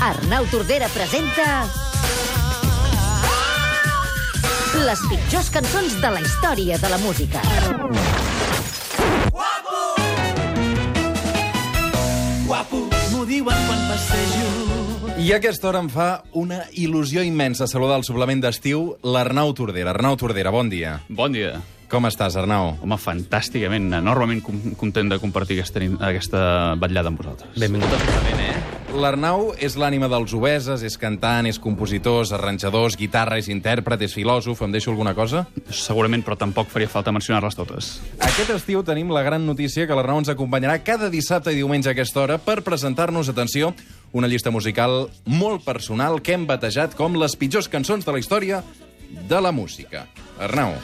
Arnau Tordera presenta... Les pitjors cançons de la història de la música. Guapo, m'ho diuen quan passejo. I a aquesta hora em fa una il·lusió immensa saludar al suplement d'estiu l'Arnau Tordera. Arnau Tordera, bon dia. Bon dia. Com estàs, Arnau? Home, fantàsticament, enormement content de compartir aquesta, aquesta vetllada amb vosaltres. Benvingut al suplement, eh? L'Arnau és l'ànima dels obeses, és cantant, és compositor, és arranjador, és guitarra, és intèrpret, és filòsof. Em deixo alguna cosa? Segurament, però tampoc faria falta mencionar-les totes. Aquest estiu tenim la gran notícia que l'Arnau ens acompanyarà cada dissabte i diumenge a aquesta hora per presentar-nos, atenció, una llista musical molt personal que hem batejat com les pitjors cançons de la història de la música. Arnau,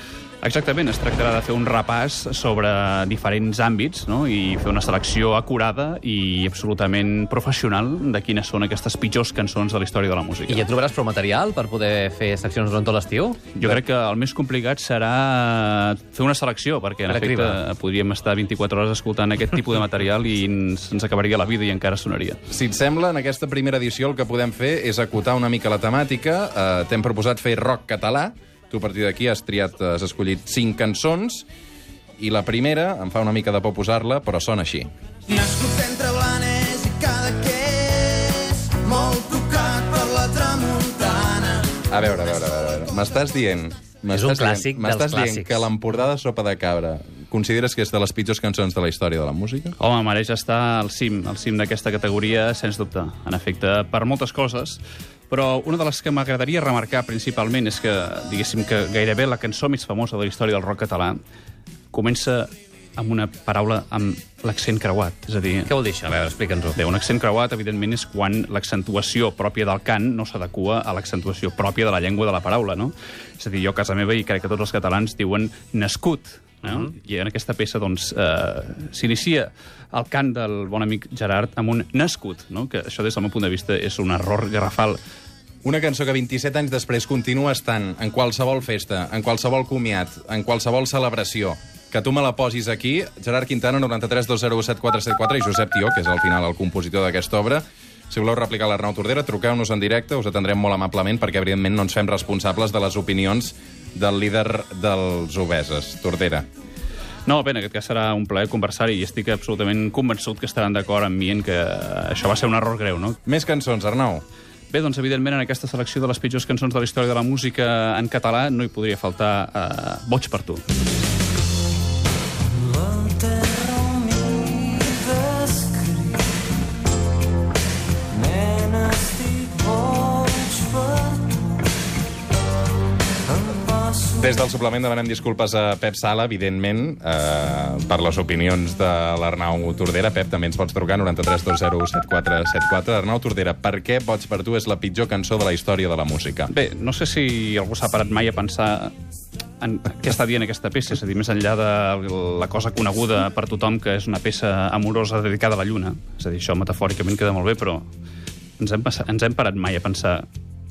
Exactament, es tractarà de fer un repàs sobre diferents àmbits no? i fer una selecció acurada i absolutament professional de quines són aquestes pitjors cançons de la història de la música. I ja trobaràs prou material per poder fer seccions durant tot l'estiu? Jo crec que el més complicat serà fer una selecció, perquè en Per efecte criba. podríem estar 24 hores escoltant aquest tipus de material i ens, ens acabaria la vida i encara sonaria. si et sembla, en aquesta primera edició el que podem fer és acotar una mica la temàtica. Eh, T'hem proposat fer rock català. Tu a partir d'aquí has triat, has escollit cinc cançons i la primera, em fa una mica de por posar-la, però sona així. Nascut entre Blanes i Cadaqués, molt tocat per la tramuntana. A veure, a veure, a veure. M'estàs dient... És un clàssic dient- dels dient clàssics. que l'Empordà de Sopa de Cabra consideres que és de les pitjors cançons de la història de la música? Home, mereix estar al cim, al cim d'aquesta categoria, sens dubte. En efecte, per moltes coses, però una de les que m'agradaria remarcar principalment és que, diguéssim, que gairebé la cançó més famosa de la història del rock català comença amb una paraula amb l'accent creuat. És a dir, Què vol dir això? A veure, explica'ns-ho. Bé, un accent creuat, evidentment, és quan l'accentuació pròpia del cant no s'adequa a l'accentuació pròpia de la llengua de la paraula, no? És a dir, jo a casa meva, i crec que tots els catalans diuen nascut, no? I en aquesta peça, doncs, eh, s'inicia el cant del bon amic Gerard amb un nascut, no? Que això, des del meu punt de vista, és un error garrafal. Una cançó que 27 anys després continua estant en qualsevol festa, en qualsevol comiat, en qualsevol celebració, que tu me la posis aquí, Gerard Quintana, 93 201 7474, i Josep Tió, que és al final el compositor d'aquesta obra. Si voleu replicar l'Arnau Tordera, truqueu-nos en directe, us atendrem molt amablement, perquè evidentment no ens fem responsables de les opinions del líder dels obeses, Tordera. No, bé, en aquest cas serà un plaer conversar i estic absolutament convençut que estaran d'acord amb mi en que això va ser un error greu, no? Més cançons, Arnau. Bé, doncs, evidentment, en aquesta selecció de les pitjors cançons de la història de la música en català no hi podria faltar uh, Boig per tu. Des del suplement demanem disculpes a Pep Sala, evidentment, eh, per les opinions de l'Arnau Tordera. Pep, també ens pots trucar, 93 201 7474. Arnau Tordera, per què Boig per tu és la pitjor cançó de la història de la música? Bé, no sé si algú s'ha parat mai a pensar en què està dient aquesta peça, és a dir, més enllà de la cosa coneguda per tothom que és una peça amorosa dedicada a la lluna. És a dir, això metafòricament queda molt bé, però ens hem, ens hem parat mai a pensar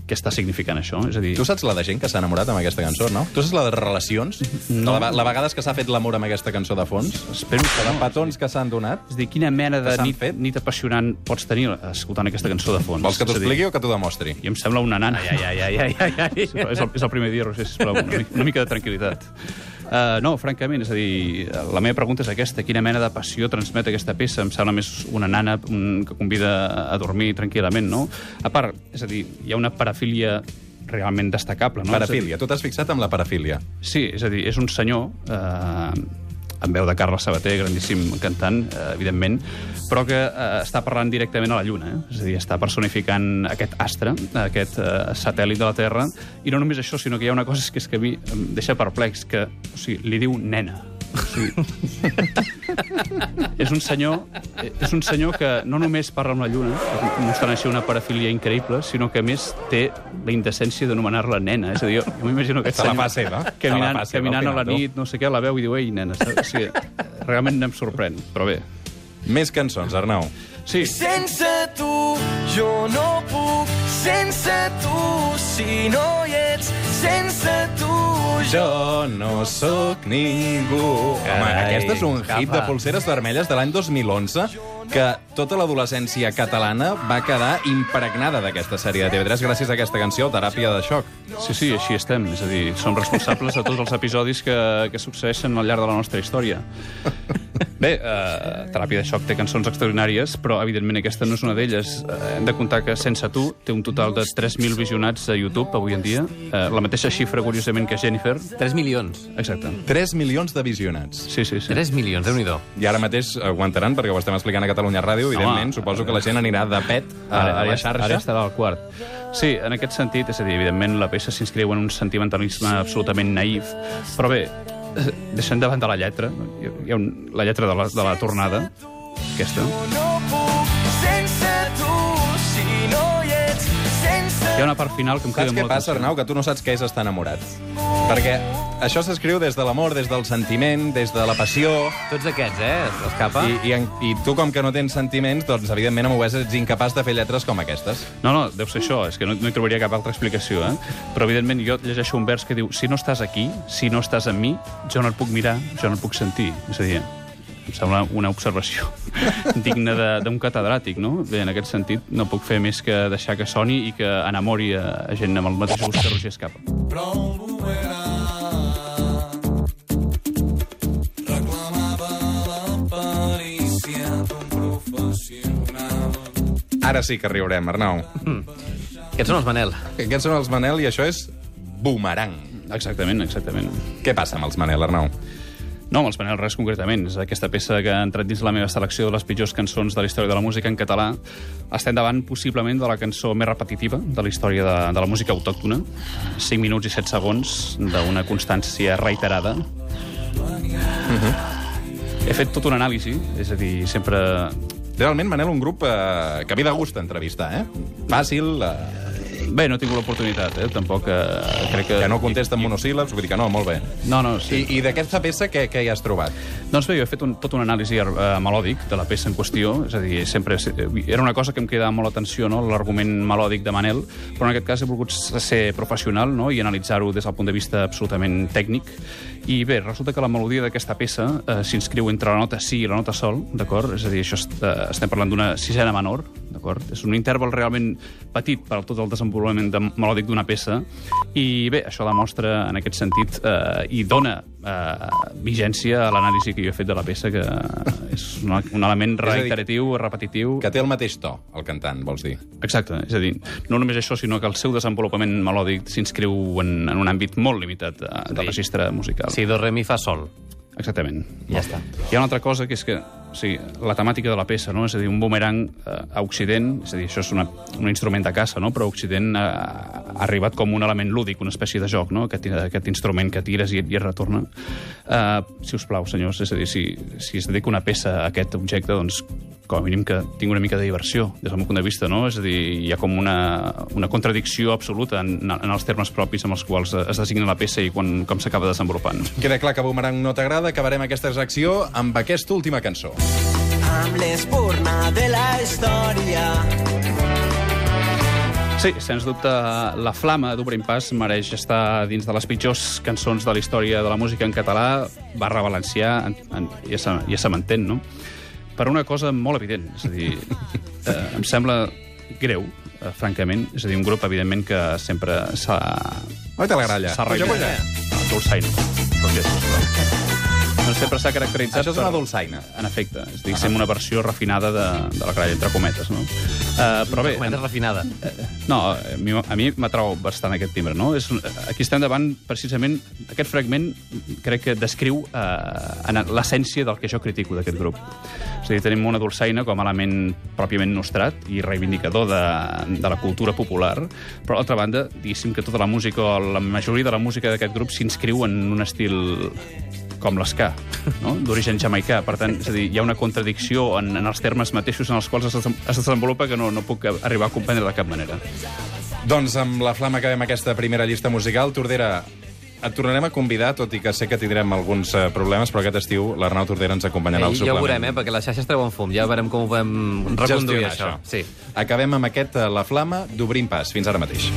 què està significant això? És a dir, Tu saps la de gent que s'ha enamorat amb aquesta cançó, no? Tu saps la de relacions? No. La, la vegades que s'ha fet l'amor amb aquesta cançó de fons? espero que De no. petons que s'han donat? És a dir, quina mena de nit, fet? nit apassionant pots tenir escoltant aquesta cançó de fons? Vols que t'ho expliqui o que t'ho demostri? I em sembla una nana. Ai, ai, ai, ai, ai, ai. És el, és el primer dia, Roger, sisplau, una, una mica de tranquil·litat. Uh, no, francament, és a dir, la meva pregunta és aquesta. Quina mena de passió transmet aquesta peça? Em sembla més una nana un, que convida a dormir tranquil·lament, no? A part, és a dir, hi ha una parafília realment destacable, no? Parafília. Tu t'has fixat amb la parafília. Sí, és a dir, és un senyor, eh, amb veu de Carles Sabater, grandíssim cantant, eh, evidentment, però que eh, està parlant directament a la Lluna. Eh? És a dir, està personificant aquest astre, aquest eh, satèl·lit de la Terra, i no només això, sinó que hi ha una cosa que és que a mi em deixa perplex, que o sigui, li diu nena. Sigui, és un senyor és un senyor que no només parla amb la lluna, mostrant així una parafília increïble, sinó que a més té la indecència d'anomenar-la nena. És a dir, jo, jo m'imagino aquest Se la senyor fa seva. Se caminant, la seva, caminant a la nit, no sé què, la veu i diu, ei, nena. saps? O sigui, realment em sorprèn, però bé. Més cançons, Arnau. Sí, Sense tu jo no puc, sense tu si no hi ets, sense tu Jo no sóc ningú. Home, Carai, aquest és un hit de capa. pulseres vermelles de l'any 2011 que tota l'adolescència catalana va quedar impregnada d'aquesta sèrie de TV3 gràcies a aquesta canció, Teràpia de xoc. Sí, sí, així estem. És a dir, som responsables de tots els episodis que, que succeeixen al llarg de la nostra història. Bé, eh, Teràpia de xoc té cançons extraordinàries, però, evidentment, aquesta no és una d'elles. Eh, hem de comptar que Sense tu té un total de 3.000 visionats a YouTube avui en dia. Eh, la mateixa xifra, curiosament, que Jennifer. 3 milions. Exacte. 3 milions de visionats. Sí, sí, sí. 3 milions, déu nhi I ara mateix aguantaran, perquè ho estem explicant a Catalunya Ràdio, evidentment, Home. suposo que la gent anirà de pet a, Ara, a la xarxa. ara estarà al quart. Sí, en aquest sentit, és a dir, evidentment la peça s'inscriu en un sentimentalisme absolutament naïf, però bé, deixant de banda la lletra, hi ha, un, la lletra de la, de la tornada, aquesta, hi ha una part final que em crida Saps què molt passa. Arnau? Que tu no saps què és estar enamorat. Perquè això s'escriu des de l'amor, des del sentiment, des de la passió... Tots aquests, eh? Escapa. I, i, en- I tu, com que no tens sentiments, doncs, evidentment, amb OBS ets incapaç de fer lletres com aquestes. No, no, deu ser això, és que no, no hi trobaria cap altra explicació, eh? Però, evidentment, jo llegeixo un vers que diu si no estàs aquí, si no estàs amb mi, jo no et puc mirar, jo no et puc sentir. És a dir, em sembla una observació digna de- d'un catedràtic, no? Bé, en aquest sentit, no puc fer més que deixar que soni i que enamori a, a gent amb el mateix gust que Roger Escapa. Ara sí que riurem, Arnau. Aquests són els Manel. Aquests són els Manel i això és Boomerang. Exactament, exactament. Què passa amb els Manel, Arnau? No, amb els Manel res concretament. És aquesta peça que ha entrat dins la meva selecció de les pitjors cançons de la història de la música en català. Estem davant, possiblement, de la cançó més repetitiva de la història de, de la música autòctona. 5 minuts i 7 segons d'una constància reiterada. He fet tot una anàlisi, és a dir, sempre... Realment, Manel, un grup eh, que ve de gust entrevistar, eh? Fàcil, eh, Bé, no he tingut l'oportunitat, eh? Tampoc eh, crec que... que no contesta en monosíl·labs, vull dir que no, molt bé. No, no, I, sí. i d'aquesta peça què, què hi has trobat? Doncs bé, jo he fet un, tot un anàlisi eh, melòdic de la peça en qüestió, és a dir, sempre era una cosa que em quedava molt l'atenció, no? l'argument melòdic de Manel, però en aquest cas he volgut ser professional no? i analitzar-ho des del punt de vista absolutament tècnic. I bé, resulta que la melodia d'aquesta peça eh, s'inscriu entre la nota si i la nota sol, d'acord? És a dir, això est, eh, estem parlant d'una sisena menor, d'acord? És un interval realment petit per tot el desenvolupament de, melòdic d'una peça i bé, això demostra en aquest sentit eh, i dona eh, vigència a l'anàlisi que jo he fet de la peça, que és un, un element a dir, reiteratiu, repetitiu... Que té el mateix to, el cantant, vols dir? Exacte, és a dir, no només això, sinó que el seu desenvolupament melòdic s'inscriu en, en un àmbit molt limitat de, de registre musical. Si do, re, mi, fa, sol. Exactament. Ja està. Hi ha una altra cosa, que és que o sigui, la temàtica de la peça, no? és a dir, un boomerang eh, a Occident, és a dir, això és una, un instrument de caça, no? però a Occident eh, ha arribat com un element lúdic, una espècie de joc, no? aquest, aquest instrument que tires i, i es retorna. Eh, si us plau, senyors, és a dir, si, si es dedica una peça a aquest objecte, doncs com a mínim que tingui una mica de diversió, des del meu punt de vista, no? És a dir, hi ha com una, una contradicció absoluta en, en els termes propis amb els quals es designa la peça i quan, com s'acaba desenvolupant. Queda clar que Boomerang no t'agrada, acabarem aquesta secció amb aquesta última cançó. amb l'espurna de la història. Sí, sens dubte, la flama d'Obrint Pas mereix estar dins de les pitjors cançons de la història de la música en català, barra valencià, en, en, ja se- ja se m'entén, no? Per una cosa molt evident, és a dir, eh, em sembla greu, eh, francament, és a dir, un grup, evidentment, que sempre s'ha... Oi, te la gralla. S'ha reivindicat. puja. Ah, Dolçaina. Roger, sisplau. Sempre s'ha caracteritzat Això és una dolçaina. En efecte, és diguéssim una versió refinada de, de la gralla, entre cometes, no? Uh, però bé, Comenta refinada. no, a mi, a mi m'atrau bastant aquest timbre, no? És, aquí estem davant, precisament, aquest fragment crec que descriu eh, en l'essència del que jo critico d'aquest grup. És a dir, tenim una dolçaina com a element pròpiament nostrat i reivindicador de, de la cultura popular, però, a l'altra banda, diguéssim que tota la música, o la majoria de la música d'aquest grup s'inscriu en un estil com l'esca, no? d'origen jamaicà. Per tant, és a dir, hi ha una contradicció en, en els termes mateixos en els quals es, desenvolupa que no, no puc arribar a comprendre de cap manera. Doncs amb la flama acabem aquesta primera llista musical. Tordera, et tornarem a convidar, tot i que sé que tindrem alguns eh, problemes, però aquest estiu l'Arnau Tordera ens acompanyarà al ja suplement. ho veurem, eh? Perquè les xarxes treuen fum. Ja veurem com ho podem reconduir, Gestionar això. Sí. Acabem amb aquest, eh, La Flama, d'Obrim Pas. Fins ara mateix.